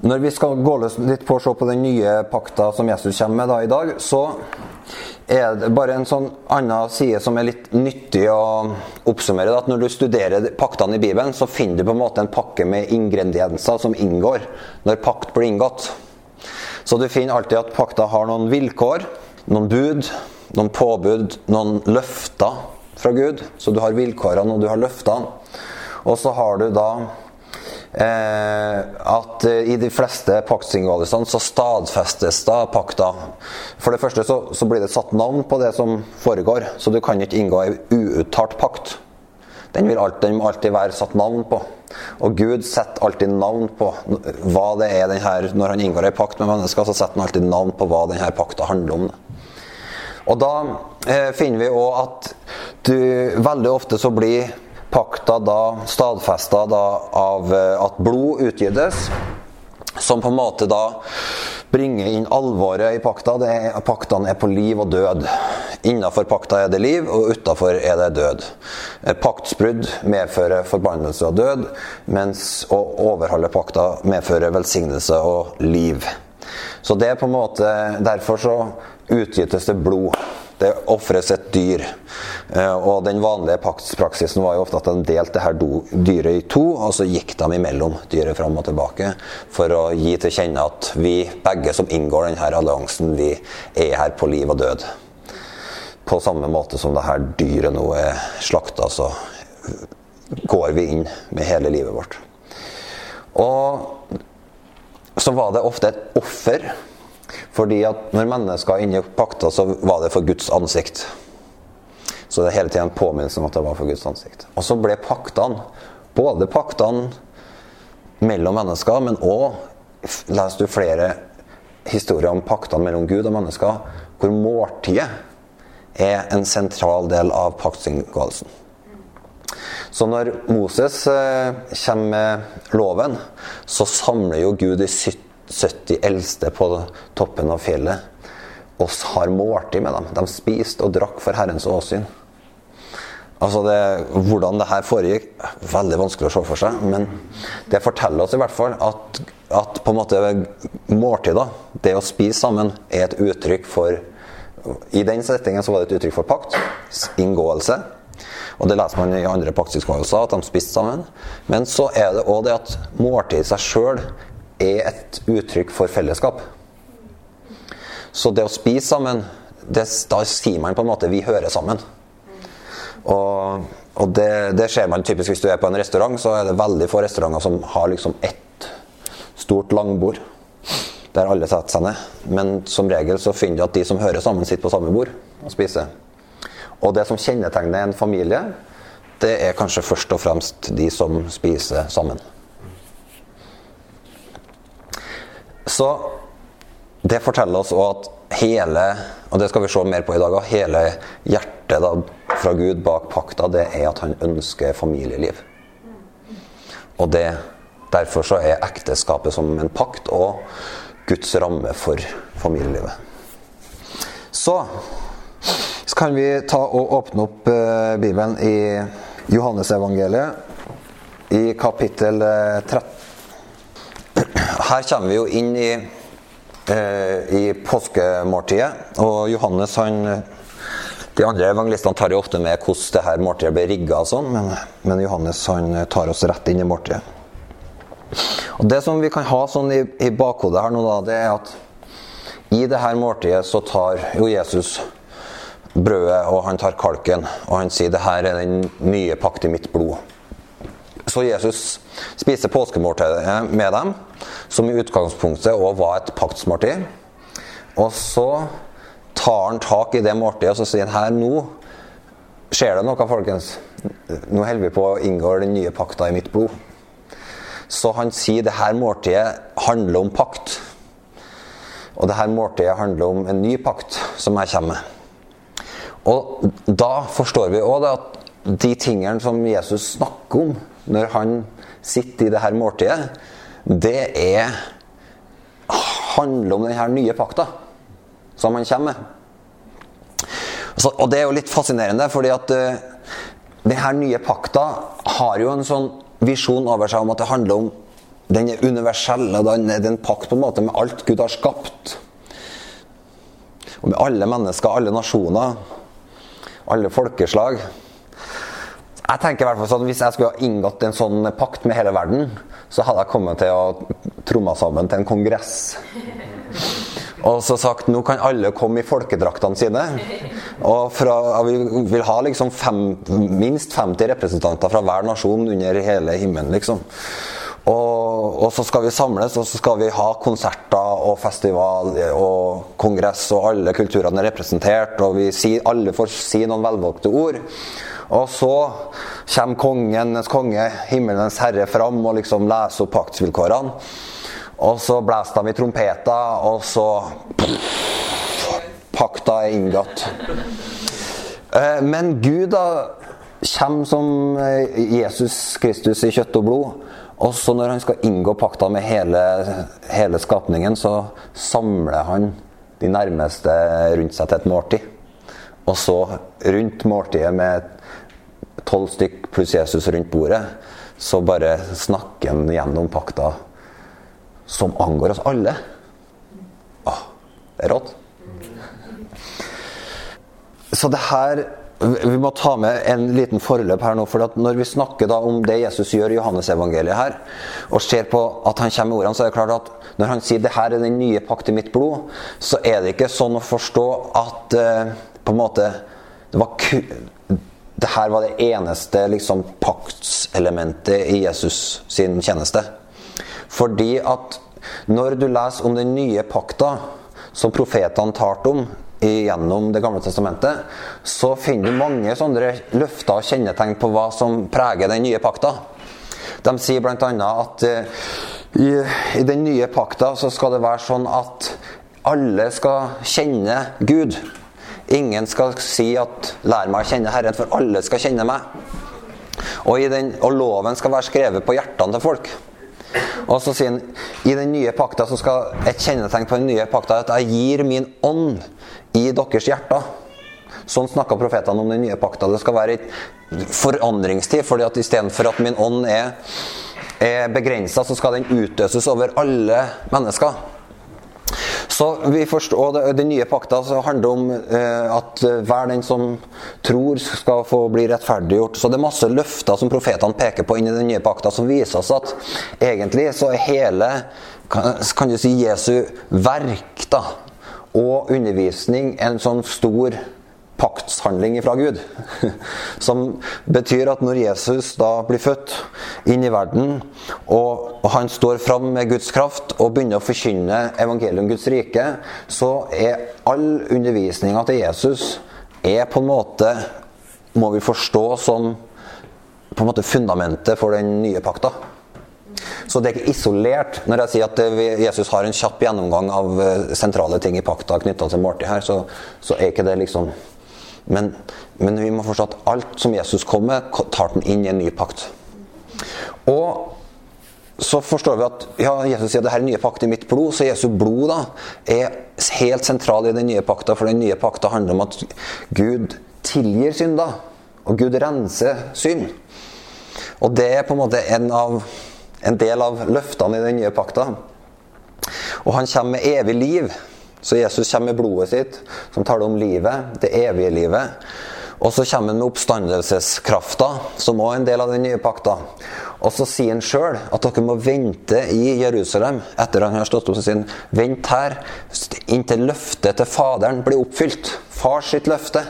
Når vi skal gå litt på å se på den nye pakta som Jesus kommer med da i dag, så er det bare en sånn annen side som er litt nyttig å oppsummere. At når du studerer paktene i Bibelen, så finner du på en måte en pakke med ingredienser som inngår når pakt blir inngått. Så du finner alltid at pakta har noen vilkår, noen bud, noen påbud, noen løfter fra Gud. Så du har vilkårene og du har løftene. Og så har du da at eh, i de fleste paktinngåelsene så stadfestes da pakta. For det første så, så, blir det satt navn på det som foregår, så du kan ikke inngå ei uuttalt pakt. Den vil alltid, den alltid være satt navn på. Og Gud setter alltid navn på hva det er den her, Når han inngår ei pakt med mennesker, så setter han alltid navn på hva denne pakta handler om. Og da eh, finner vi òg at du veldig ofte så blir pakta da stadfesta da av eh, at blod utgytes, som på en måte da bringer inn alvoret i pakta. Det er, paktene er på liv og død. Innafor pakta er det liv, og utafor er det død. Paktsbrudd medfører forbannelse og død, mens å overholde pakta medfører velsignelse og liv. Så det er på en måte Derfor så utgytes det blod. Det ofres et dyr. Eh, og den vanlige paktspraksisen var jo ofte at de delte det her dyret i to, og så gikk de imellom dyret fram og tilbake for å gi til kjenne at vi begge som inngår denne alliansen, vi er her på liv og død. På samme måte som det her dyret nå er slakta, så går vi inn med hele livet vårt. Og så var det ofte et offer fordi at når mennesker inngikk pakta, så var det for Guds ansikt. Så det er hele tida en påminnelse om at det var for Guds ansikt. Og så ble paktene, både paktene mellom mennesker, men òg leser du flere historier om paktene mellom Gud og mennesker, hvor måltidet er en sentral del av paktsinngåelsen. Så når Moses eh, kommer med loven, så samler jo Gud i 70 70 eldste på toppen av fjellet og har måltid med dem. De spiste og drakk for Herrens åsyn. Altså det, Hvordan det her foregikk, veldig vanskelig å se for seg. Men det forteller oss i hvert fall at, at på en måte måltider, det å spise sammen, er et uttrykk for I den settingen så var det et uttrykk for pakt, inngåelse. Og det leser man i andre paktinngåelser, at de spiste sammen. Men så er det òg det at måltid i seg sjøl er et uttrykk for fellesskap. Så det å spise sammen, det, da sier man på en måte 'vi hører sammen'. Og, og det, det, ser man typisk hvis du er på en restaurant, så er det veldig få restauranter som har liksom ett stort langbord der alle setter seg ned. Men som regel så finner du at de som hører sammen, sitter på samme bord og spiser. Og det som kjennetegner en familie, det er kanskje først og fremst de som spiser sammen. Så det forteller oss òg at hele og det skal vi se mer på i dag, hele hjertet da, fra Gud bak pakta, det er at han ønsker familieliv. Og det, derfor så er ekteskapet som en pakt og Guds ramme for familielivet. Så, kan vi ta og åpne opp eh, Bibelen i Johannesevangeliet, i kapittel 13. Her kommer vi jo inn i, eh, i påskemåltidet. Og Johannes han De andre evangelistene tar jo ofte med hvordan det her måltidet ble rigga, sånn, men, men, Johannes han tar oss rett inn i måltidet. Og Det som vi kan ha sånn i, i bakhodet her nå, da, det er at i det her måltidet så tar jo Jesus brødet, og han tar kalken, og han sier det her er den nye pakt i mitt blod. Så Jesus spiser påskemåltidet med dem, som i utgangspunktet òg var et paktsmåltid. Og så tar han tak i det måltidet og så sier han her nå skjer det noe, folkens. Nå holder vi på å inngå den nye pakta i mitt blod. Så han sier det her måltidet handler om pakt. Og det her måltidet handler om en ny pakt som jeg kommer med. Og da forstår vi òg at de tingene som Jesus snakker om når han sitter i det her måltidet, det er handler om denne nye pakta som han kommer med. Så, og det er jo litt fascinerende, fordi at uh, denne nye pakta har jo en sånn visjon over seg om at det handler om den er universell, og den er en pakt på en måte med alt Gud har skapt. Og med alle mennesker, alle nasjoner, alle folkeslag. Jeg tenker i hvert fall sånn, Hvis jeg skulle ha inngått en sånn pakt med hele verden, så hadde jeg kommet til å tromme sammen til en kongress. Og så sagt nå kan alle komme i folkedraktene sine. Og fra, vi vil ha liksom fem, minst 50 representanter fra hver nasjon under hele himmelen. liksom. Og, og, så skal vi samles og så skal vi ha konserter og festival og kongress, og alle kulturene er representert. Og vi sier, alle får si noen velvalgte ord. Og så kommer kongenes konge, himmelens herre, fram og liksom leser opp paktsvilkårene. Og så blåser de i trompeter, og så Pakta er inngått. Eh, men Gud da kommer som eh, Jesus Kristus i kjøtt og blod. Og så når han skal inngå pakta med hele, hele skapningen, så samler han de nærmeste rundt seg til et måltid. Og så rundt måltidet med tolv stykk pluss Jesus rundt bordet, så bare snakker han gjennom pakta som angår oss alle. Åh, det er rått. Så det her Vi må ta med en liten foreløp her nå. for Når vi snakker da om det Jesus gjør i Johannesevangeliet her, og ser på at han kommer med ordene, så er det klart at når han sier det her er den nye pakt i mitt blod, så er det ikke sånn å forstå at eh, på en måte det var det her var det eneste liksom, paktselementet i Jesus sin tjeneste. Fordi at når du leser om den nye pakta, som profetene talte om gjennom Det gamle testamentet, så finner du mange sånne løfter og kjennetegn på hva som preger den nye pakta. De sier bl.a. at uh, i, i den nye pakta så skal det være sånn at alle skal kjenne Gud. Ingen skal si at 'lær meg å kjenne Herren', for alle skal kjenne meg. Og, den, og loven skal være skrevet på hjertene til folk. Og så sier han i den nye pakta så skal et kjennetegn på den nye pakta at jeg gir min ånd i deres hjerter. Sånn snakka profetene om den nye pakta. Det skal være en forandringstid. fordi at istedenfor at min ånd er, er begrensa, så skal den utøses over alle mennesker. Så vi forstår, det, Den nye pakta handler om eh, at hver den som tror, skal få bli rettferdiggjort. Så det er masse løfter som profetene peker på inn i den nye pakta, som viser oss at egentlig så er hele kan du si Jesu verk da, og undervisning en sånn stor paktshandling fra Gud. Som betyr at når Jesus da blir født inn i verden, og han står fram med Guds kraft og begynner å forkynne evangeliet om Guds rike, så er all undervisninga til Jesus er på en måte Må vi forstå som på en måte fundamentet for den nye pakta. Så det er ikke isolert. Når jeg sier at Jesus har en kjapp gjennomgang av eh, sentrale ting i pakta knytta til måltid her, så, så er ikke det liksom men, men, vi må forstå at alt som Jesus kom med, tar den inn i en ny pakt. Og så forstår vi at ja, Jesus sier at det her er nye pakt i mitt blod, så Jesu blod da er helt sentral i den nye pakta. For den nye pakta handler om at Gud tilgir synder, og Gud renser synd. Og det er på en måte en, av, en del av løftene i den nye pakta. Og han kommer med evig liv. Så Jesus kommer med blodet sitt, som taler om livet, det evige livet. Og så kommer han med oppstandelseskrafta, som òg er en del av den nye pakta. Og så sier han sjøl at dere må vente i Jerusalem etter han har stått opp. og sier vent her inntil løftet til Faderen blir oppfylt. Fars sitt løfte.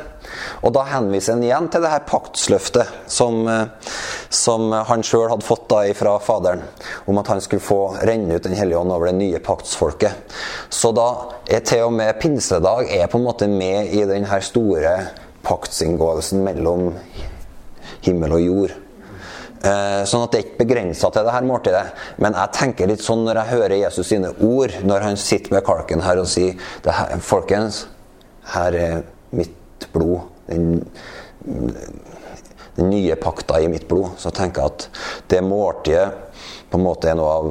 Og da henviser han igjen til det her paktsløftet som, eh, som han sjøl hadde fått da fra Faderen, om at han skulle få renne ut Den hellige ånd over det nye paktsfolket. Så da er til og med pinsedag er på en måte med i den her store paktsinngåelsen mellom himmel og jord. Eh, sånn at det er ikke begrensa til det her måltidet. Men jeg tenker litt sånn når jeg hører Jesus sine ord, når han sitter med kalken her og sier her, Folkens, her er mitt blod, den, den, nye pakta i mitt blod, så tenker jeg at det måltidet på en måte er noe av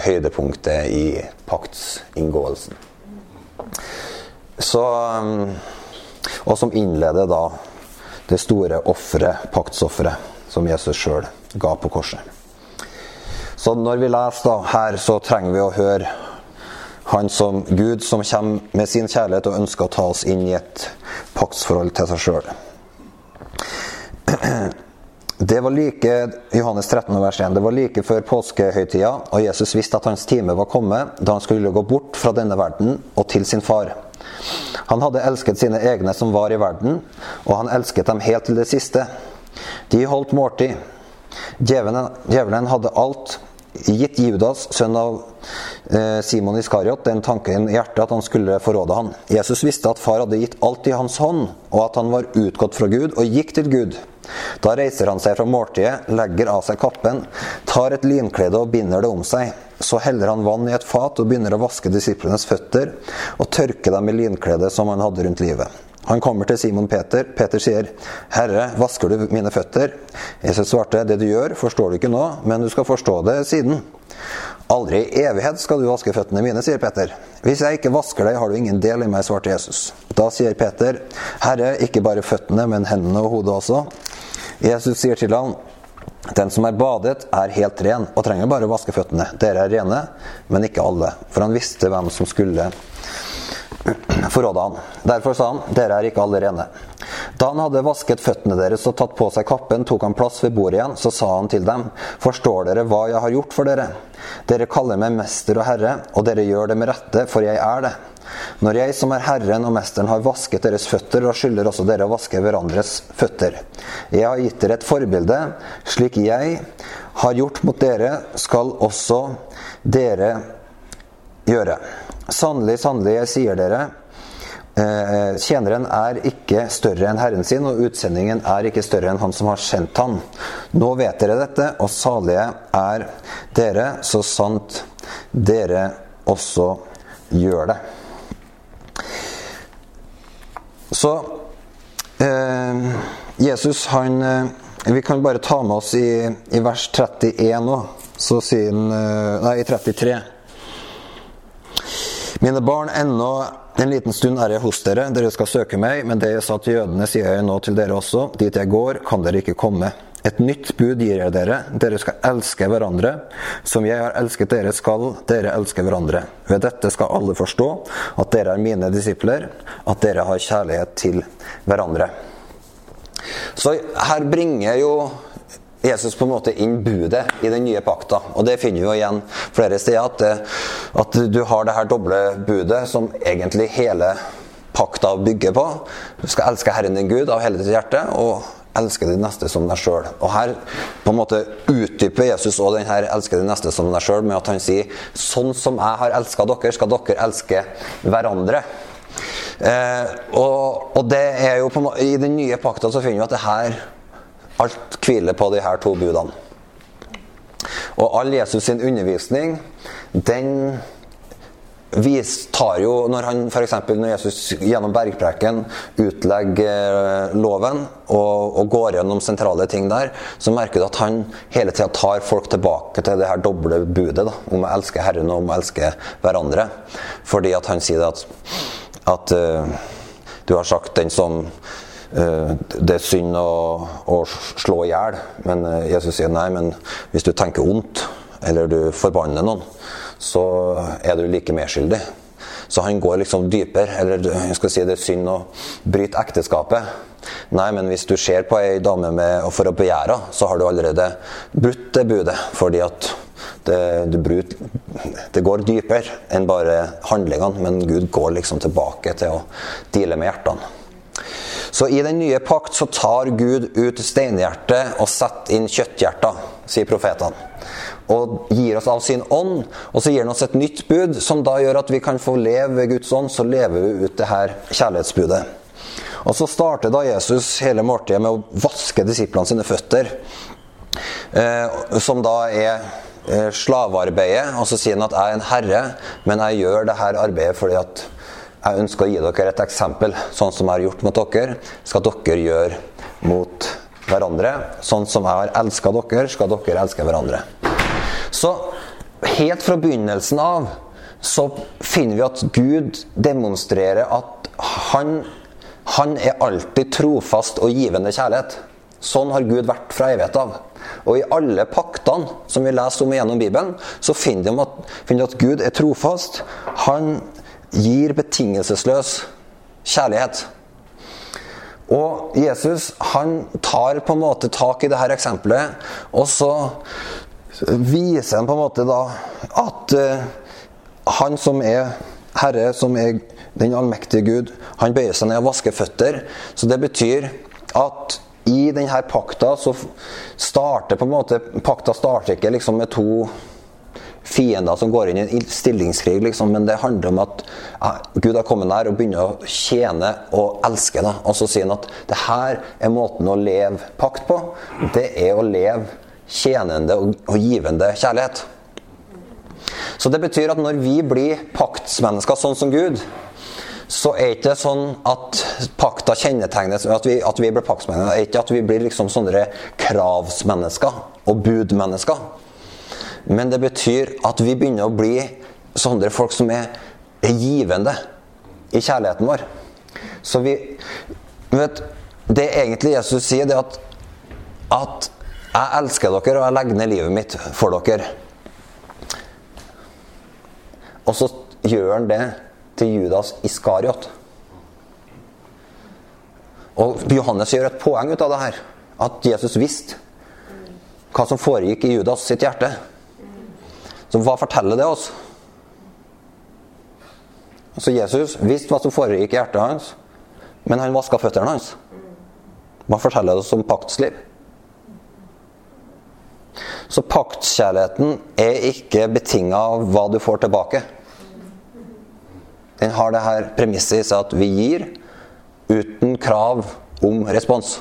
høydepunktet i paktsinngåelsen. Så um, Og som innleder da det store offeret, paktsofferet, som Jesus sjøl ga på korset. Så når vi leser da, her, så trenger vi å høre han som Gud som kommer med sin kjærlighet og ønsker å ta oss inn i et paktsforhold til seg sjøl. Det var like Johannes 13, vers 1, det var like før påskehøytida, og Jesus visste at hans time var kommet da han skulle gå bort fra denne verden og til sin far. Han hadde elsket sine egne som var i verden, og han elsket dem helt til det siste. De holdt måltid. Djevelen, djevelen hadde alt gitt Judas, sønn av eh, Simon Iskariot, den tanken i hjertet at han skulle forråde han. Jesus visste at far hadde gitt alt i hans hånd, og at han var utgått fra Gud og gikk til Gud. Da reiser han seg fra måltidet, legger av seg kappen, tar et linklede og binder det om seg. Så heller han vann i et fat og begynner å vaske disiplenes føtter og tørke dem i linkledet som han hadde rundt livet. Han kommer til Simon Peter. Peter sier, 'Herre, vasker du mine føtter?' Jesus svarte, 'Det du gjør, forstår du ikke nå, men du skal forstå det siden.' 'Aldri i evighet skal du vaske føttene mine', sier Peter. 'Hvis jeg ikke vasker deg, har du ingen del i meg', svarte Jesus. Da sier Peter, 'Herre, ikke bare føttene, men hendene og hodet også.' Jesus sier til ham, 'Den som er badet, er helt ren og trenger bare å vaske føttene.' 'Dere er rene, men ikke alle.' For han visste hvem som skulle forråda han. Derfor sa han, dere er ikke alle rene. Da han hadde vasket føttene deres og tatt på seg kappen, tok han plass ved bordet igjen. Så sa han til dem, forstår dere hva jeg har gjort for dere? Dere kaller meg mester og herre, og dere gjør det med rette, for jeg er det. Når jeg som er Herren og Mesteren har vasket deres føtter, da skylder også dere å vaske hverandres føtter. Jeg har gitt dere et forbilde. Slik jeg har gjort mot dere, skal også dere gjøre. Sannelig, sannelig, jeg sier dere, eh, tjeneren er ikke større enn herren sin, og utsendingen er ikke større enn han som har sendt han. Nå vet dere dette, og salige er dere, så sant dere også gjør det. Så eh, Jesus, han eh, Vi kan bare ta med oss i, i vers 31 nå. Så sier han eh, Nei, i 33. Mine barn, ennå en liten stund er jeg hos dere. Dere skal søke meg, men det jeg sa til jødene, sier jeg nå til dere også. Dit jeg går, kan dere ikke komme. Et nytt bud gir jeg dere. Dere skal elske hverandre. Som jeg har elsket dere, skal dere elske hverandre. Ved dette skal alle forstå at dere er mine disipler, at dere har kjærlighet til hverandre. Så her bringer jo Jesus på en måte inn budet i den nye pakta. Og det finner vi jo igjen flere steder. At, det, at du har det her doble budet som egentlig hele pakta bygger på. Du skal elske Herren din Gud av hele ditt hjerte og elske din neste som deg sjøl. Og her på en måte utdyper Jesus òg den her 'elske din neste som deg sjøl' med at han sier 'sånn som jeg har elska dere, skal dere elske hverandre'. Eh, og, og, det er jo på, I den nye pakta så finner vi at det her Alt hviler på de her to budene. Og all Jesus sin undervisning, den vis, tar jo Når han f.eks. når Jesus gjennom bergpreken utlegger eh, loven og, og, går gjennom sentrale ting der, så merker du at han hele tida tar folk tilbake til det her doble budet da, om å elske Herren og om å elske hverandre. Fordi at han sier at, at uh, du har sagt den som det er synd å, å slå i hjel, men eh, Jesus sier nei. Men hvis du tenker ondt, eller du forbanner noen, så er du like medskyldig. Så han går liksom dypere. Eller jeg skal si det er synd å bryte ekteskapet. Nei, men hvis du ser på ei dame med, for å begjære, så har du allerede brutt det budet. Fordi at det, brut, det, går dypere enn bare handlingene, men Gud går liksom tilbake til å deale med hjertene. Så i den nye pakt så tar Gud ut steinhjertet og setter inn kjøtthjerter, sier profetene. Og gir oss av sin ånd, og så gir han oss et nytt bud, som da gjør at vi kan få leve ved Guds ånd. Så lever vi ut det her kjærlighetsbudet. Og så starter da Jesus hele måltidet med å vaske disiplene sine føtter. Eh, som da er eh, slavearbeidet. Og så sier han at jeg er en herre, men jeg gjør det her arbeidet fordi at jeg ønsker å gi dere et eksempel. Sånn som jeg har gjort mot dere, skal dere gjøre mot hverandre. Sånn som jeg har elska dere, skal dere elske hverandre. Så helt fra begynnelsen av så finner vi at Gud demonstrerer at han, han er alltid trofast og givende kjærlighet. Sånn har Gud vært fra evighet av. Og i alle paktene som vi leser om gjennom Bibelen, så finner vi at, at Gud er trofast. Han gir betingelsesløs kjærlighet. Og Jesus han tar på en måte tak i dette eksempelet, og så viser han på en måte da at uh, han som er Herre, som er den allmektige Gud, han bøyer seg ned og vasker føtter. Så det betyr at i denne pakta så starter på en måte Pakta starter ikke liksom med to fiender som går inn i en stillingskrig, liksom, men det handler om at ja, Gud har kommet nær og begynner å tjene og elske. Da. Og så sier han at det her er måten å leve pakt på. Det er å leve tjenende og, og givende kjærlighet. Så det betyr at når vi blir paktsmennesker sånn som Gud, så er ikke det sånn at pakta kjennetegnes at vi, at vi blir paktsmennesker. Det er ikke at vi blir liksom sånne kravsmennesker og budmennesker. Men det betyr at vi begynner å bli sånne folk som er, er givende i kjærligheten vår. Så vi vet, Det egentlig Jesus sier, det er at, at jeg elsker dere, og jeg legger ned livet mitt for dere. Og så gjør han det til Judas Iskariot. Og Johannes gjør et poeng ut av det her. At Jesus visste hva som foregikk i Judas sitt hjerte. Så hva forteller det oss? Så Jesus visste hva som foregikk i hjertet hans, men han vaska føttene hans. Hva forteller det oss om paktsliv? Så paktskjærligheten er ikke betinga av hva du får tilbake. Den har det her premisset i seg at vi gir uten krav om respons.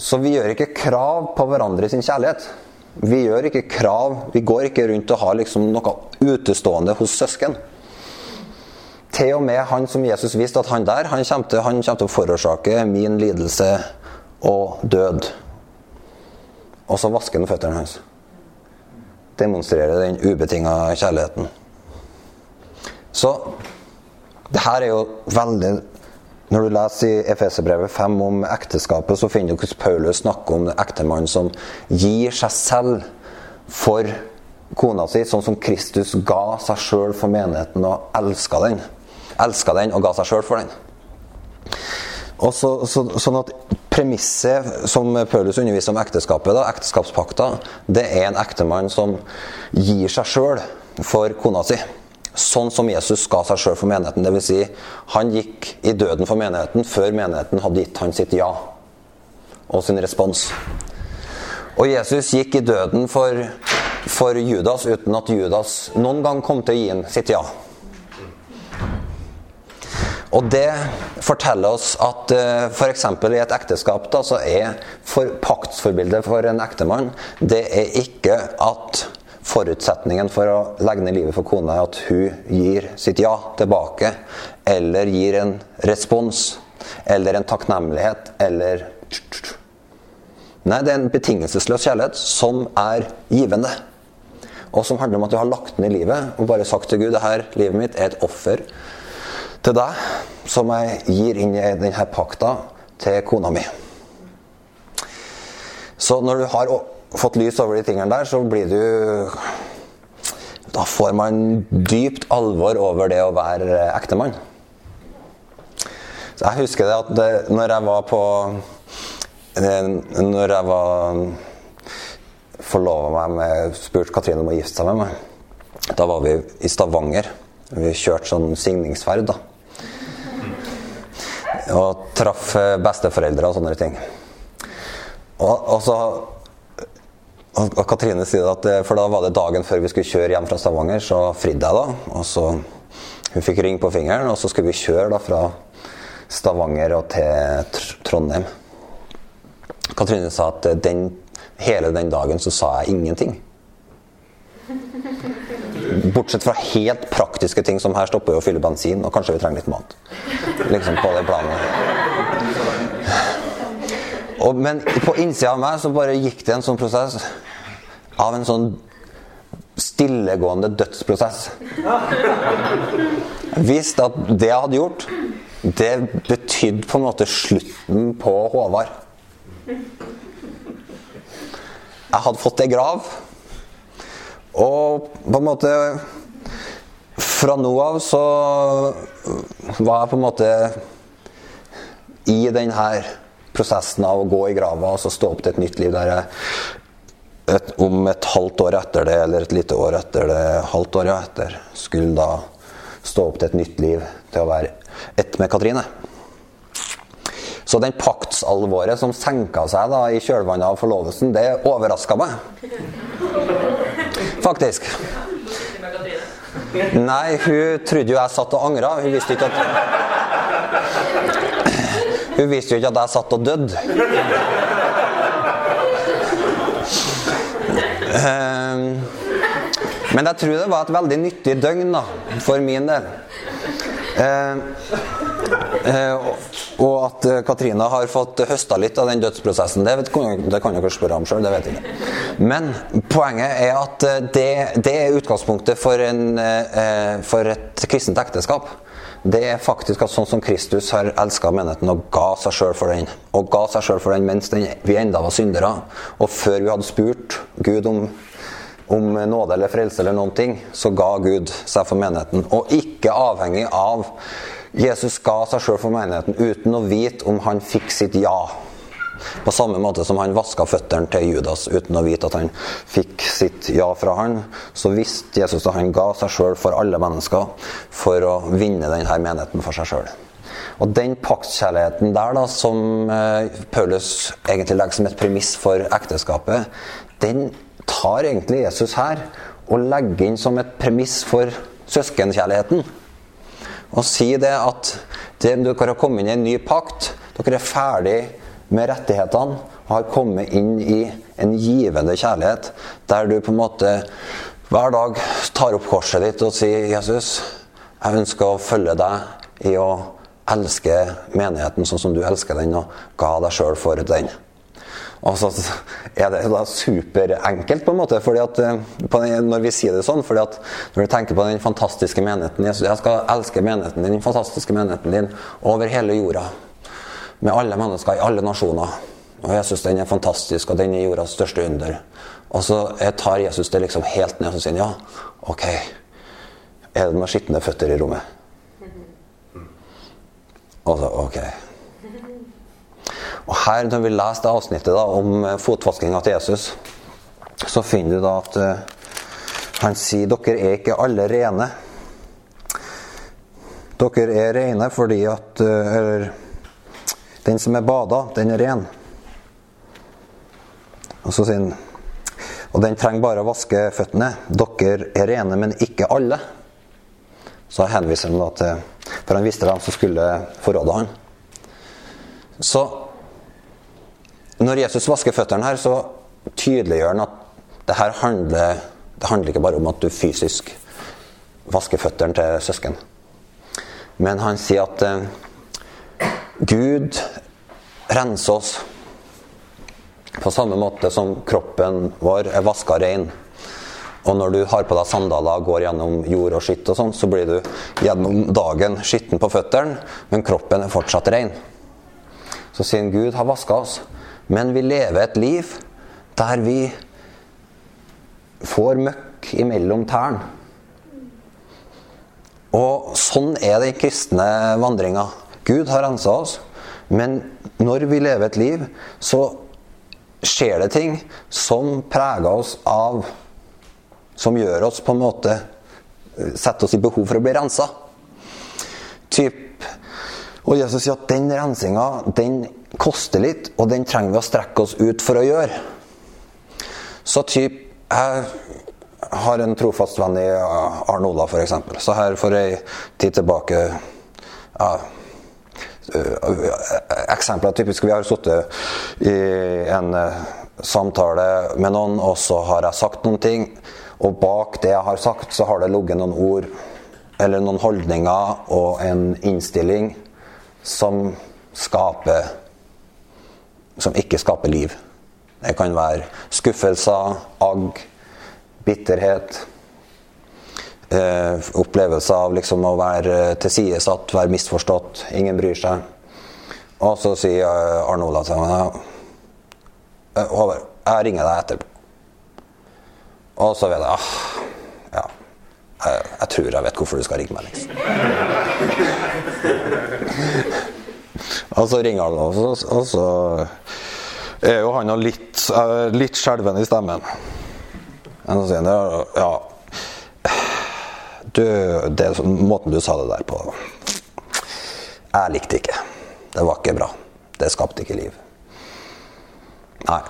Så vi gjør ikke krav på hverandre sin kjærlighet. Vi gjør ikke krav. Vi går ikke rundt og har liksom noe utestående hos søsken. Til og med han som Jesus visste at han der, han kommer til, han til å forårsake min lidelse og død. Og så vasker han føttene hans. Demonstrerer den ubetinga kjærligheten. Så det her er jo veldig når du leser i Efeserbrevet 5 om ekteskapet, så finner du hvordan Paulus snakker om ektemannen som gir seg selv for kona si, sånn som Kristus ga seg sjøl for menigheten og elska den. Elska den og ga seg sjøl for den. Og så, så, sånn at Premisset som Paulus underviser om ekteskapet, da, ekteskapspakta, det er en ektemann som gir seg sjøl for kona si. Sånn som Jesus ga seg sjøl for menigheten. Dvs. Si, han gikk i døden for menigheten før menigheten hadde gitt han sitt ja og sin respons. Og Jesus gikk i døden for, for Judas uten at Judas noen gang kom til å gi ham sitt ja. Og det forteller oss at eh, f.eks. i et ekteskap da, så er for paktsforbildet for en ektemann det er ikke at forutsetningen for å legge ned livet for kona er at hun gir sitt ja tilbake, eller gir en respons, eller en takknemlighet, eller Nei, det er en betingelsesløs kjærlighet som er givende. Og som handler om at du har lagt ned livet og bare sagt til Gud det her livet mitt er et offer til deg, som jeg gir inn i denne pakta til kona mi. Så når du har fått lys over de tingene der, så blir du Da får man dypt alvor over det å være ektemann. Så jeg husker det at det, når jeg var på Når jeg var forlova meg med Spurte Katrine om å gifte seg med meg. Da var vi i Stavanger. Vi kjørte sånn signingsferd, da. Og traff besteforeldre og sånne ting. Og, og så og Katrine sier at eh, For da var det dagen før vi skulle kjøre hjem fra Stavanger, så fridde jeg da. og så Hun fikk ring på fingeren, og så skulle vi kjøre da fra Stavanger og til Trondheim. Katrine sa at eh, den, hele den dagen så sa jeg ingenting. Bortsett fra helt praktiske ting som her stopper vi å fylle bensin, og kanskje vi trenger litt mat. Liksom på det planet. Og, men på innsida av meg så bare gikk det en sånn prosess av en sånn stillegående dødsprosess. Jeg visste at det jeg hadde gjort, det betydde på en måte slutten på Håvard. Jeg hadde fått ei grav. Og på en måte Fra nå av så var jeg på en måte i denne prosessen av å gå i grava og så stå opp til et nytt liv der jeg et, om et halvt år etter det, eller et lite år etter det, halvt år etter, skulle da stå opp til et nytt liv, til å være ett med Katrine. Så den paktsalvoret som senka seg da i kjølvannet av forlovelsen, det overraska meg. Faktisk. Nei, hun trodde jo jeg satt og angra. Hun visste ikke at Hun visste jo ikke at jeg satt og døde. Ehm, men jeg tror det var et veldig nyttig døgn da, for min del. Ehm, eh, og at eh, Katrine har fått høsta litt av den dødsprosessen, det, vet, det kan dere spørre om sjøl. Det vet jeg ikke. Men poenget er at eh, det, det er utgangspunktet for, en, for et kristent ekteskap det er faktisk at sånn som Kristus har elska menigheten og ga seg sjøl for den, og ga seg sjøl for den mens den, vi enda var syndere, og før vi hadde spurt Gud om, om nåde eller frelse eller noen ting, så ga Gud seg for menigheten. Og ikke avhengig av Jesus ga seg sjøl for menigheten uten å vite om han fikk sitt ja. På samme måte som han vaska føttene til Judas uten å vite at han fikk sitt ja fra han, så visste Jesus at han ga seg sjøl for alle mennesker for å vinne denne menigheten for seg sjøl. Og den paktkjærligheten der, da, som eh, Paulus egentlig legger som et premiss for ekteskapet, den tar egentlig Jesus her og legger inn som et premiss for søskenkjærligheten. Og sier det at det, dere har kommet inn i en ny pakt. Dere er ferdig med rettighetene har kommet inn i en givende kjærlighet, der du på en måte hver dag tar opp korset ditt og sier 'Jesus, jeg ønsker å følge deg i å elske menigheten sånn som du elsker den, og ga deg sjøl for den'. Og så er det da superenkelt, på en måte, fordi at, eh, når vi sier det sånn. fordi at Når du tenker på den fantastiske menigheten Jeg skal elske menigheten din, den fantastiske menigheten din over hele jorda med alle mennesker i alle nasjoner. Og jeg syns den er fantastisk, og den er jordas største under. Og så tar Jesus det liksom helt ned og sier ja, ok, er det noen skitne føtter i rommet? Og så ok. Og her, når vi leser det avsnittet da, om fotvaskinga til Jesus, så finner du da at uh, han sier dere er ikke alle rene. Dere er rene fordi at uh, eller, den som er bada, den er ren. Og så sier han Og den trenger bare å vaske føttene. Dere er rene, men ikke alle. Så henviser han da til For han visste hvem som skulle forråde han. Så når Jesus vasker føttene her, så tydeliggjør han at det her handler, det handler ikke bare om at du fysisk vasker føttene til søsken. Men han sier at eh, Gud renser oss på samme måte som kroppen vår er vaska rein. Og når du har på deg sandaler og går gjennom jord og skitt, og sånn, så blir du gjennom dagen skitten på føttene, men kroppen er fortsatt rein. Så siden Gud har vaska oss, men vi lever et liv der vi får møkk imellom tærne. Og sånn er den kristne vandringa. Gud har rensa oss, men når vi lever et liv, så skjer det ting som preger oss av Som gjør oss på en måte Setter oss i behov for å bli rensa. Typ, og Jesus sier at den rensinga den koster litt, og den trenger vi å strekke oss ut for å gjøre. Så typ Jeg har en trofast venn i Arne Ola, f.eks. Så her for ei tid tilbake ja, Eh, er typisk Vi har sittet i en eh, samtale med noen, og så har jeg sagt noen ting. Og bak det jeg har sagt, så har det ligget noen ord eller noen holdninger og en innstilling som skaper Som ikke skaper liv. Det kan være skuffelser, agg, bitterhet. Eh, opplevelse av liksom å være tilsidesatt, være misforstått, ingen bryr seg. Og så sier eh, Arne Ola til meg Eh, Håvard, jeg ringer deg etterpå. Og så vet jeg ah, Ja. Jeg, jeg tror jeg vet hvorfor du skal ringe meg, liksom. og så ringer han, og så, og så er jo han litt, eh, litt skjelven i stemmen. Men så sier han ja du, det, Måten du sa det der på Jeg likte ikke. Det var ikke bra. Det skapte ikke liv. Nei.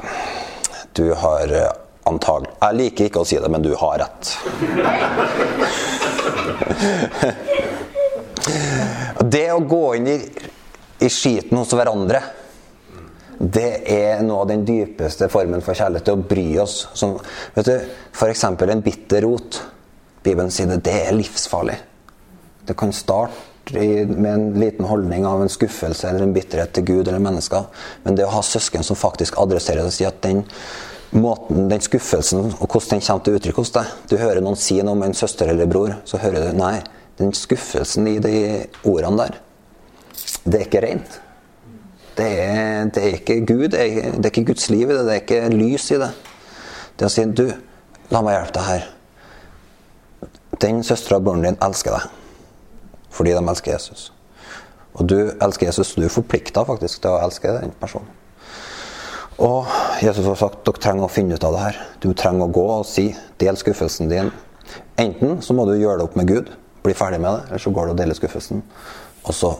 Du har eh, antagelig Jeg liker ikke å si det, men du har rett. det å gå inn i, i skiten hos hverandre det er noe av den dypeste formen for kjærlighet. Å bry oss. Som, vet F.eks. en bitter rot. Bibelen sier det, det er livsfarlig. Det kan starte med en liten holdning av en skuffelse eller en bitterhet til Gud eller mennesker. Men det å ha søsken som faktisk adresserer det og sier at den måten, den skuffelsen og hvordan den kommer til uttrykk hos deg Du hører noen si noe om en søster eller bror, så hører du Nei, den skuffelsen i de ordene der, det er ikke rent. Det er, det er, ikke Gud, det er, det er, ikke Guds liv i det, det er ikke lys i det. Det å si Du, la meg hjelpe deg her. Den søstera og broren din elsker deg fordi de elsker Jesus. Og du elsker Jesus, du er forplikta faktisk til å elske den personen. Og Jesus har sagt dere trenger å finne ut av det her. Du trenger å gå og si, del skuffelsen din. Enten så må du gjøre det opp med Gud, bli ferdig med det, eller så går du og deler skuffelsen. Og så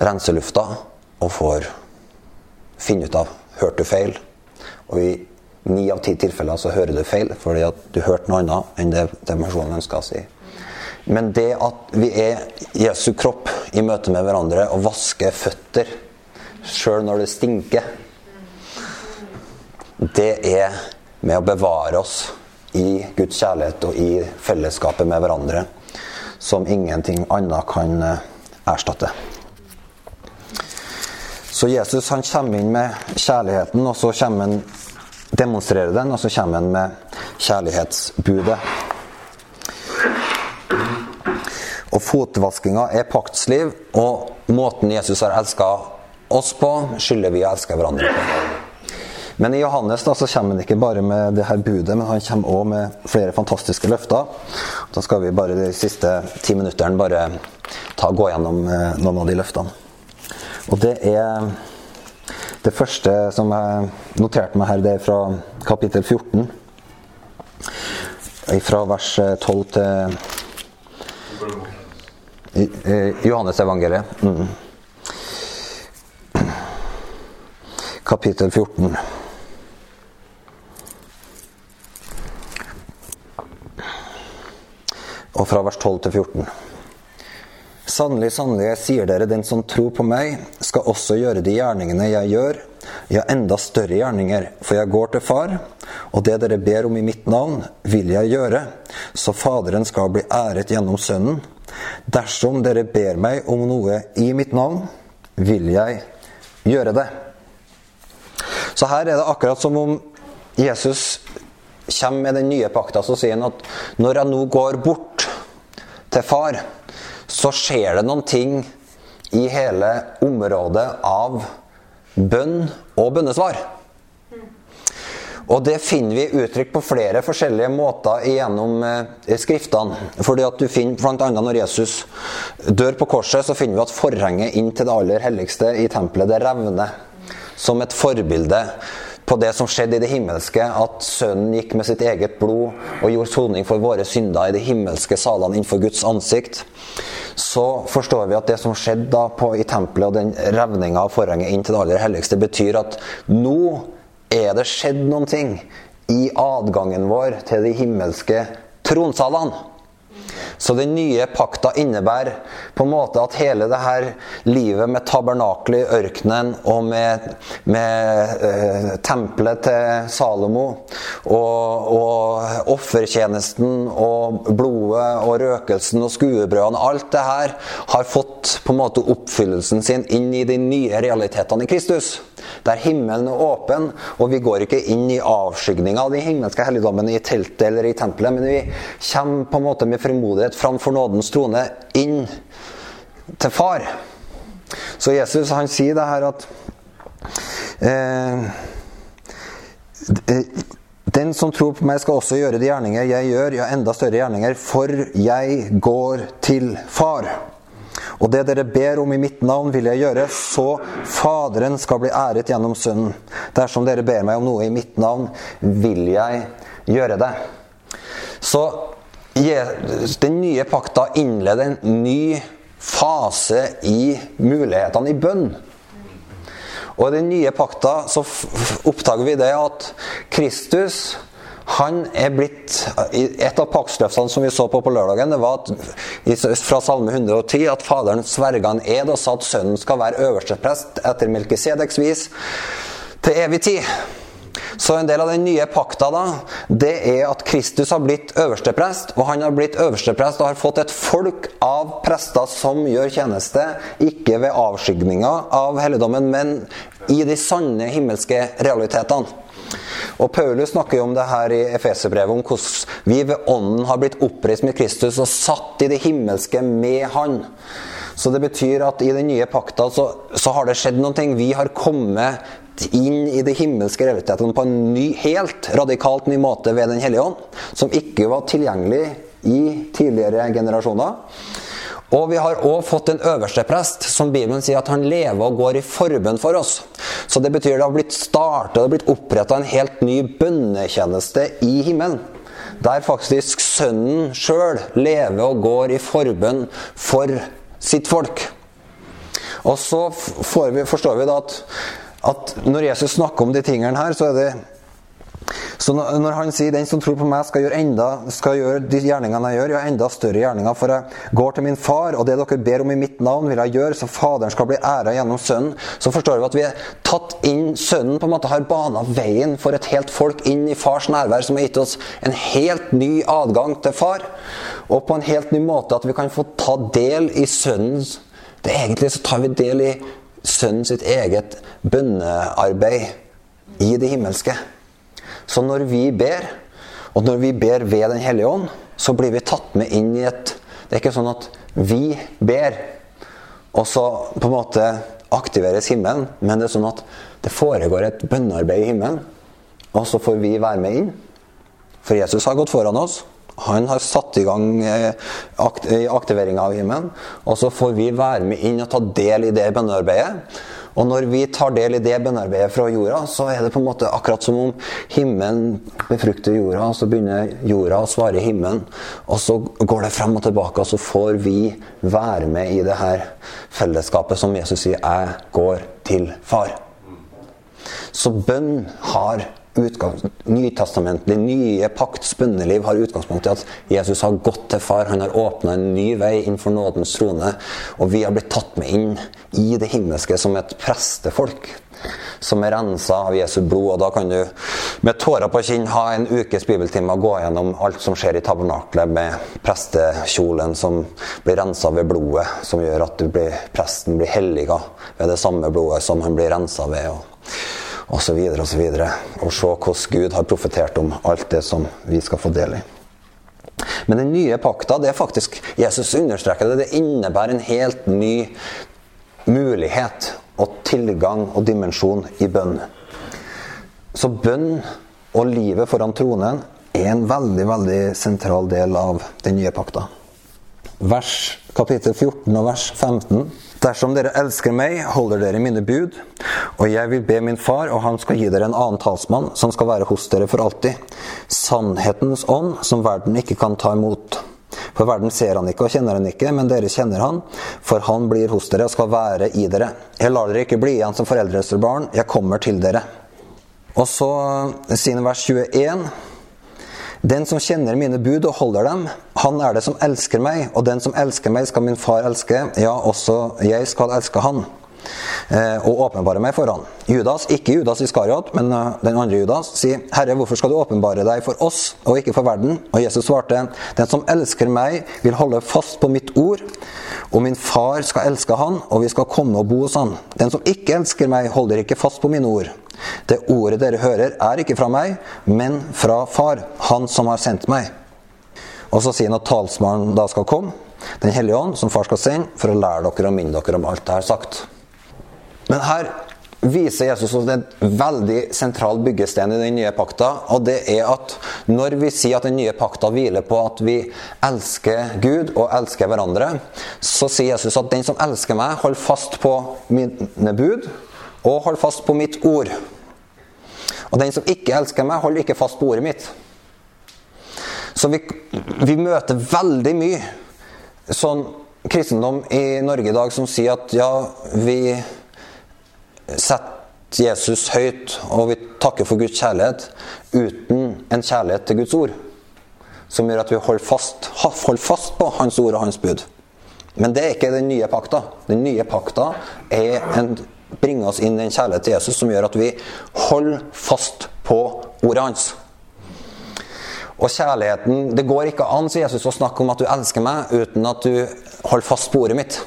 rense lufta og får finne ut av hørte du feil. Og i ni av ti tilfeller så hører du feil fordi at du hørte noe annet enn det, det personen ønska å si. Men det at vi er Jesu kropp i møte med hverandre og vasker føtter sjøl når det stinker, det er med å bevare oss i Guds kjærlighet og i fellesskapet med hverandre som ingenting annet kan eh, erstatte. Så Jesus han kommer inn med kjærligheten, og så kommer han demonstrerer den, og så kommer han med kjærlighetsbudet. Og fotvaskinga er paktsliv, og måten Jesus har elska oss på, skylder vi å elske hverandre på. Men i Johannes da, så kommer han ikke bare med det her budet, men han kommer òg med flere fantastiske løfter. Da skal vi bare de siste ti minuttene bare ta, gå gjennom eh, noen av de løftene. Og det er Det første som jeg noterte meg her, det er fra kapittel 14. Fra vers 12 til Johannes evangeliet. Mm. Kapittel 14. Og fra vers 12 til 14. Sannelig, sannelig, jeg sier dere, den som tror på meg, skal også gjøre de gjerningene jeg gjør, ja, enda større gjerninger, for jeg går til Far, og det dere ber om i mitt navn, vil jeg gjøre, så Faderen skal bli æret gjennom Sønnen. Dersom dere ber meg om noe i mitt navn, vil jeg gjøre det. Så her er det akkurat som om Jesus kommer med den nye pakta, så sier han at når jeg nå går bort til Far, så skjer det noen ting i hele området av bønn og bønnesvar. Og det finner vi uttrykt på flere forskjellige måter gjennom eh, Skriftene. Fordi at du finner annet Når Jesus dør på korset, så finner vi at forhenget inn til det aller helligste i tempelet det revner som et forbilde på det som skjedde i det himmelske, at Sønnen gikk med sitt eget blod og gjorde soning for våre synder i de himmelske salene innenfor Guds ansikt så forstår vi at det som skjedde da på, i tempelet, og den revninga av forhenget inn til det aller helligste, betyr at nå er det skjedd noen ting i adgangen vår til de himmelske tronsalene. Så den nye pakta innebærer på en måte at hele det her livet med tabernakelet i ørkenen og med, med eh, tempelet til Salomo og, og offertjenesten og blodet og røkelsen og skuebrødene Alt det her har fått på en måte oppfyllelsen sin inn i de nye realitetene i Kristus. Der himmelen er åpen, og vi går ikke inn i avskygninga av de himmelske helligdommene i teltet eller i tempelet, men vi kommer på en måte med frimodighet framfor nådens trone inn til far. Så Jesus han sier det her at eh, Den som tror på meg, skal også gjøre de gjerninger jeg gjør, ja, enda større gjerninger, for jeg går til Far. Og det dere ber om i mitt navn, vil jeg gjøre, så Faderen skal bli æret gjennom Sønnen. Dersom dere ber meg om noe i mitt navn, vil jeg gjøre det. Så den nye pakta innleder en ny fase i mulighetene i bønn. Og i den nye pakta så oppdager vi det at Kristus han er blitt Et av paktsløftene som vi så på på lørdagen, det var at, fra Salme 110 at Faderen sverga en ed og sa at Sønnen skal være øversteprest etter Melkisedeks vis til evig tid. Så en del av den nye pakta da, det er at Kristus har blitt øversteprest. Og han har blitt øversteprest og har fått et folk av prester som gjør tjeneste, ikke ved avskygninga av helligdommen, men i de sanne himmelske realitetene. Og Paulus snakker jo om det her i Efeserbrevet, om hvordan vi ved Ånden har blitt oppreist med Kristus og satt i det himmelske med Han. Så det betyr at i den nye pakta så, så har det skjedd noe. Vi har kommet inn i det himmelske realitetene på en ny, helt radikalt ny måte ved Den hellige ånd, som ikke var tilgjengelig i tidligere generasjoner. Og vi har òg fått en øverste prest, som Bibelen sier at han lever og går i forbønn for oss. Så det betyr det har blitt det har blitt oppretta en helt ny bønnetjeneste i himmelen. Der faktisk Sønnen sjøl lever og går i forbønn for sitt folk. Og så vi, forstår vi da at at når Jesus snakker om de tingene her, så er det så når han sier 'den som tror på meg, skal gjøre, enda, skal gjøre de gjerningene jeg gjør', ja, enda større gjerninger, for jeg går til min far, og det dere ber om i mitt navn, vil jeg gjøre, så Faderen skal bli æra gjennom Sønnen, så forstår vi at vi er tatt inn Sønnen på en måte har bana veien for et helt folk inn i fars nærvær, som har gitt oss en helt ny adgang til far, og på en helt ny måte at vi kan få ta del i Sønnens det Egentlig så tar vi del i Sønnen sitt eget bønnearbeid i det himmelske. Så når vi ber, og når vi ber ved Den hellige ånd, så blir vi tatt med inn i et Det er ikke sånn at vi ber, og så på en måte aktiveres himmelen, men det er sånn at det foregår et bønnearbeid i himmelen, og så får vi være med inn. For Jesus har gått foran oss. Han har satt i gang eh, aktiveringa av himmelen. Og så får vi være med inn og ta del i det bønnearbeidet. Og når vi tar del i det bønnearbeidet fra jorda, så er det på en måte akkurat som om himmelen befrukter jorda, og så begynner jorda å svare himmelen. Og så går det frem og tilbake, og så får vi være med i det her fellesskapet som Jesus sier 'Jeg går til far'. Så bønn har Nytestamentet, det nye pakts bønneliv, har utgangspunkt i at Jesus har gått til far. Han har åpna en ny vei innenfor nådens trone. Og vi har blitt tatt med inn i det himmelske som et prestefolk. Som er rensa av Jesu blod. Og da kan du med tårer på kinn ha en ukes bibeltime og gå gjennom alt som skjer i tabernaklet med prestekjolen som blir rensa ved blodet, som gjør at blir, presten blir helliga ved det samme blodet som han blir rensa ved. Og osv. Og, og se hvordan Gud har profetert om alt det som vi skal få del i. Men den nye pakta, det er faktisk Jesus understreker det, det innebærer en helt ny mulighet og tilgang og dimensjon i bønn. Så bønn og livet foran tronen er en veldig veldig sentral del av den nye pakta. Vers, kapittel 14 og vers 15 Dersom dere elsker meg, holder dere mine bud, og jeg vil be min far, og han skal gi dere en annen talsmann, som skal være hos dere for alltid. Sannhetens ånd, som verden ikke kan ta imot. For verden ser han ikke og kjenner han ikke, men dere kjenner han, for han blir hos dere og skal være i dere. Jeg lar dere ikke bli igjen som foreldreløse barn, jeg kommer til dere. Og så sine vers 21. Den som kjenner mine bud og holder dem, han er det som elsker meg. Og den som elsker meg, skal min far elske. Ja, også jeg skal elske han. Eh, og åpenbare meg for han. Judas, ikke Judas Iskariot, men eh, den andre Judas, sier, 'Herre, hvorfor skal du åpenbare deg for oss og ikke for verden?' Og Jesus svarte, 'Den som elsker meg, vil holde fast på mitt ord.' 'Og min far skal elske han, og vi skal komme og bo hos han.' 'Den som ikke elsker meg, holder ikke fast på mine ord.' Det ordet dere hører, er ikke fra meg, men fra Far, Han som har sendt meg. Og så sier han at talsmannen da skal komme, Den hellige ånd, som far skal sende, for å lære dere og minne dere om alt jeg har sagt. Men her viser Jesus oss en veldig sentral byggestein i den nye pakta. Og det er at når vi sier at den nye pakta hviler på at vi elsker Gud og elsker hverandre, så sier Jesus at den som elsker meg, holder fast på mine bud og hold fast på mitt ord. Og den som ikke elsker meg, holder ikke fast på ordet mitt. Så vi, vi møter veldig mye sånn kristendom i Norge i dag som sier at ja, vi setter Jesus høyt, og vi takker for Guds kjærlighet uten en kjærlighet til Guds ord. Som gjør at vi holder fast, holder fast på Hans ord og Hans bud. Men det er ikke den nye pakta. Den nye pakta er en, bringer oss inn i en kjærlighet til Jesus som gjør at vi holder fast på ordet hans. Og kjærligheten Det går ikke an, sier Jesus, å snakke om at du elsker meg uten at du holder fast på ordet mitt.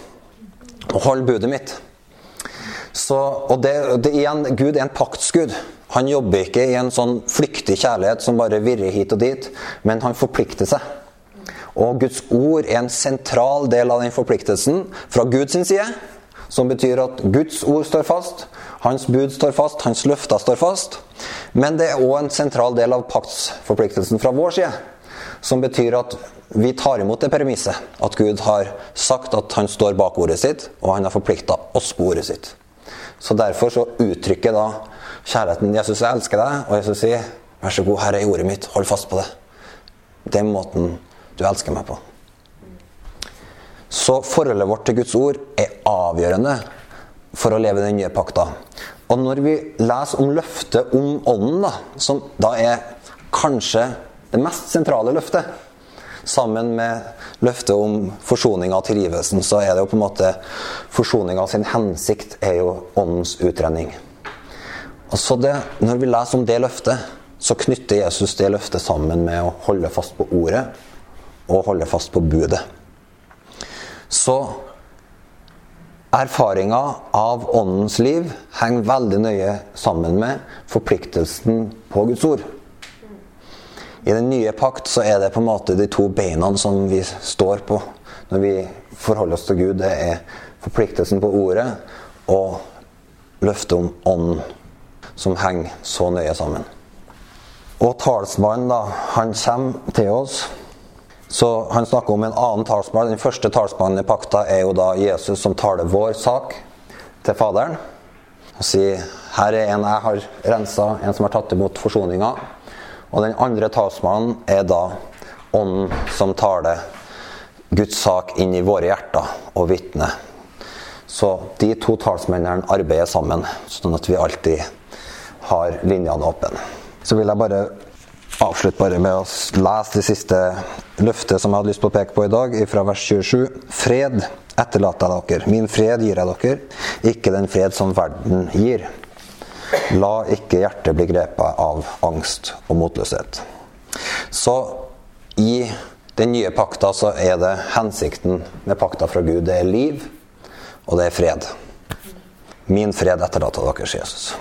Og holder budet mitt. Så, og det, det igjen, Gud er en paktsgud. Han jobber ikke i en sånn flyktig kjærlighet som bare virrer hit og dit, men han forplikter seg. Og Guds ord er en sentral del av den forpliktelsen fra Guds side. Som betyr at Guds ord står fast, hans bud står fast, hans løfter står fast. Men det er òg en sentral del av paktsforpliktelsen fra vår side. Som betyr at vi tar imot det premisset at Gud har sagt at han står bak ordet sitt, og han har forplikta oss på ordet sitt. Så Derfor så uttrykker da kjærligheten Jesus, jeg elsker deg, og Jesus sier vær så god, her er ordet mitt, hold fast på det. Den måten du elsker meg på. Så forholdet vårt til Guds ord er avgjørende for å leve den nye pakta. Og når vi leser om løftet om Ånden, da, som da er kanskje det mest sentrale løftet, sammen med løftet om forsoninga og tilgivelsen, så er det jo på en måte forsoninga sin hensikt er jo åndens utrenning. Og så det, Når vi leser om det løftet, så knytter Jesus det løftet sammen med å holde fast på ordet og holde fast på budet. Så erfaringa av åndens liv henger veldig nøye sammen med forpliktelsen på Guds ord. I den nye pakt så er det på en måte de to beina som vi står på når vi forholder oss til Gud. Det er forpliktelsen på ordet og løftet om ånden, som henger så nøye sammen. Og talsmannen, da, han kommer til oss. Så Han snakker om en annen talsmann. Den første talsmannen i pakta er jo da Jesus som taler vår sak til Faderen. Og sier her er en jeg har rensa, en som har tatt imot forsoninga. Og den andre talsmannen er da Ånden som taler Guds sak inn i våre hjerter og vitner. Så de to talsmennene arbeider sammen, sånn at vi alltid har linjene åpne. Så vil jeg bare avslutte bare med å lese det siste løftet som jeg hadde lyst på å peke på i dag, fra vers 27. Fred etterlater jeg dere. Min fred gir jeg dere, ikke den fred som verden gir. La ikke hjertet bli grepet av angst og motløshet. Så i den nye pakta så er det hensikten med pakta fra Gud. Det er liv, og det er fred. Min fred etterlater dere, Jesus.